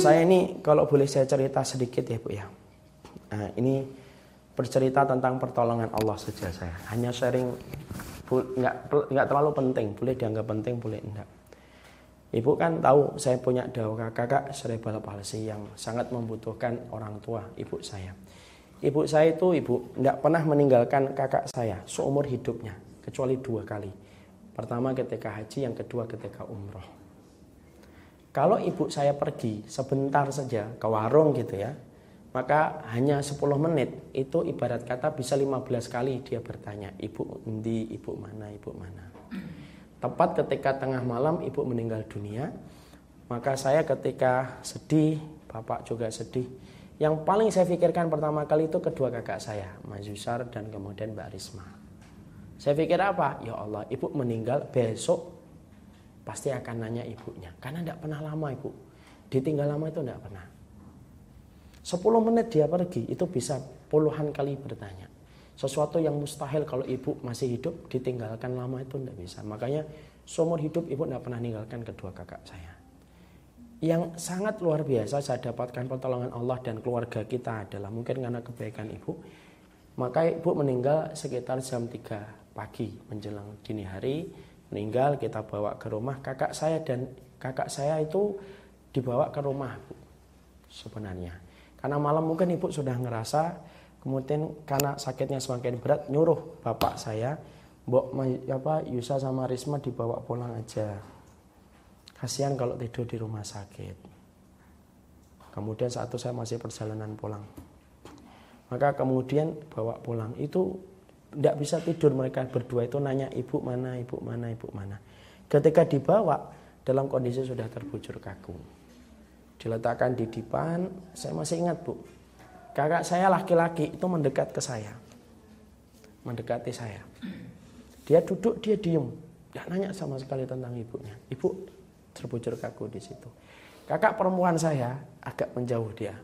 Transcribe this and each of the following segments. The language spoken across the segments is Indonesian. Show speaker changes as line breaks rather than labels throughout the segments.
Saya ini kalau boleh saya cerita sedikit ya Bu ya. Nah, ini bercerita tentang pertolongan Allah saja saya. Hanya sharing nggak nggak terlalu penting, boleh dianggap penting, boleh enggak. Ibu kan tahu saya punya dua kakak cerebral palsy yang sangat membutuhkan orang tua ibu saya. Ibu saya itu ibu tidak pernah meninggalkan kakak saya seumur hidupnya kecuali dua kali. Pertama ketika haji, yang kedua ketika umroh. Kalau ibu saya pergi sebentar saja ke warung gitu ya, maka hanya 10 menit itu ibarat kata bisa 15 kali dia bertanya, ibu di ibu mana, ibu mana. Tepat ketika tengah malam ibu meninggal dunia, maka saya ketika sedih, bapak juga sedih, yang paling saya pikirkan pertama kali itu kedua kakak saya, Mas Yusar dan kemudian Mbak Risma. Saya pikir apa? Ya Allah, ibu meninggal besok pasti akan nanya ibunya. Karena tidak pernah lama ibu. Ditinggal lama itu tidak pernah. 10 menit dia pergi itu bisa puluhan kali bertanya. Sesuatu yang mustahil kalau ibu masih hidup ditinggalkan lama itu tidak bisa. Makanya seumur hidup ibu tidak pernah meninggalkan kedua kakak saya yang sangat luar biasa saya dapatkan pertolongan Allah dan keluarga kita adalah mungkin karena kebaikan ibu maka ibu meninggal sekitar jam 3 pagi menjelang dini hari meninggal kita bawa ke rumah kakak saya dan kakak saya itu dibawa ke rumah bu sebenarnya karena malam mungkin ibu sudah ngerasa kemudian karena sakitnya semakin berat nyuruh bapak saya Mbok apa Yusa sama Risma dibawa pulang aja Kasihan kalau tidur di rumah sakit. Kemudian saat itu saya masih perjalanan pulang. Maka kemudian bawa pulang itu tidak bisa tidur mereka berdua itu nanya ibu mana, ibu mana, ibu mana. Ketika dibawa dalam kondisi sudah terbujur kaku. Diletakkan di depan, saya masih ingat bu. Kakak saya laki-laki itu mendekat ke saya. Mendekati saya. Dia duduk, dia diem. Tidak nanya sama sekali tentang ibunya. Ibu terbujur kaku di situ. Kakak perempuan saya agak menjauh dia,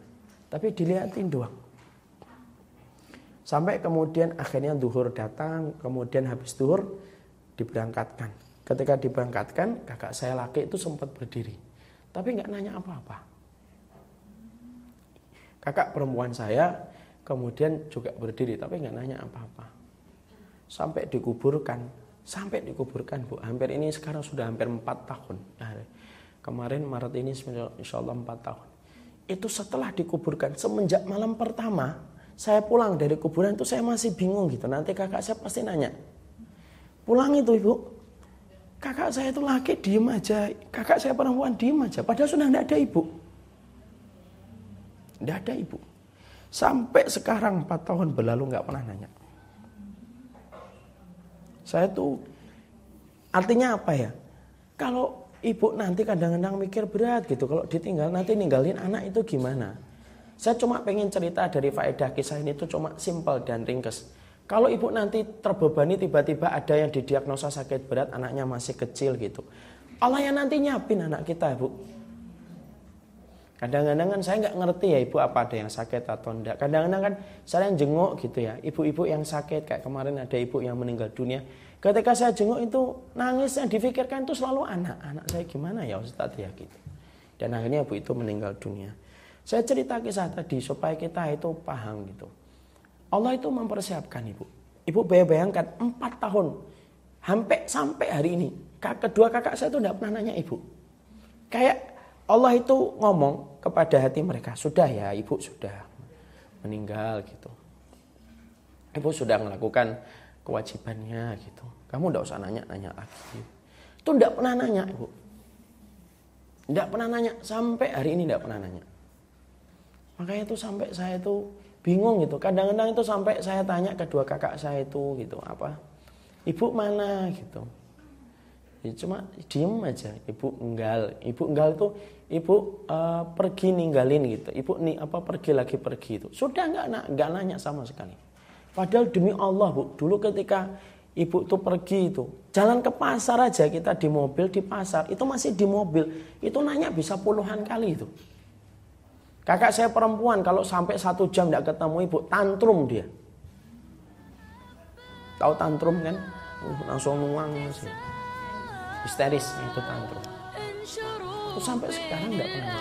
tapi dilihatin doang. Sampai kemudian akhirnya duhur datang, kemudian habis duhur diberangkatkan. Ketika diberangkatkan, kakak saya laki itu sempat berdiri, tapi nggak nanya apa-apa. Kakak perempuan saya kemudian juga berdiri, tapi nggak nanya apa-apa. Sampai dikuburkan, sampai dikuburkan bu hampir ini sekarang sudah hampir empat tahun kemarin Maret ini insya Allah empat tahun itu setelah dikuburkan semenjak malam pertama saya pulang dari kuburan itu saya masih bingung gitu. Nanti kakak saya pasti nanya pulang itu ibu? Kakak saya itu laki diem aja. Kakak saya perempuan diem aja. Padahal sudah tidak ada ibu. Tidak ada ibu. Sampai sekarang empat tahun berlalu nggak pernah nanya. Saya tuh artinya apa ya? Kalau ibu nanti kadang-kadang mikir berat gitu, kalau ditinggal nanti ninggalin anak itu gimana? Saya cuma pengen cerita dari faedah kisah ini itu cuma simpel dan ringkes. Kalau ibu nanti terbebani tiba-tiba ada yang didiagnosa sakit berat, anaknya masih kecil gitu. Allah yang nanti nyapin anak kita, Bu. Kadang-kadang kan saya nggak ngerti ya ibu apa ada yang sakit atau enggak. Kadang-kadang kan saya yang jenguk gitu ya. Ibu-ibu yang sakit kayak kemarin ada ibu yang meninggal dunia. Ketika saya jenguk itu nangis yang difikirkan itu selalu anak. Anak saya gimana ya Ustaz ya gitu. Dan akhirnya ibu itu meninggal dunia. Saya cerita kisah tadi supaya kita itu paham gitu. Allah itu mempersiapkan ibu. Ibu bayangkan empat tahun sampai sampai hari ini. Kedua kakak saya itu tidak pernah nanya ibu. Kayak Allah itu ngomong kepada hati mereka, sudah ya ibu sudah meninggal gitu. Ibu sudah melakukan kewajibannya gitu. Kamu tidak usah nanya-nanya lagi. Itu tidak pernah nanya ibu. Tidak pernah nanya, sampai hari ini tidak pernah nanya. Makanya itu sampai saya itu bingung gitu. Kadang-kadang itu sampai saya tanya kedua kakak saya itu gitu apa. Ibu mana gitu. Ya, cuma diem aja ibu enggal ibu enggal tuh ibu uh, pergi ninggalin gitu ibu nih apa pergi lagi pergi itu sudah nggak nggak nanya sama sekali padahal demi Allah bu dulu ketika ibu tuh pergi itu jalan ke pasar aja kita di mobil di pasar itu masih di mobil itu nanya bisa puluhan kali itu kakak saya perempuan kalau sampai satu jam nggak ketemu ibu tantrum dia. Tahu tantrum kan? Uh, langsung nuang sih. Histeris itu tantrum. Terus sampai sekarang nggak pernah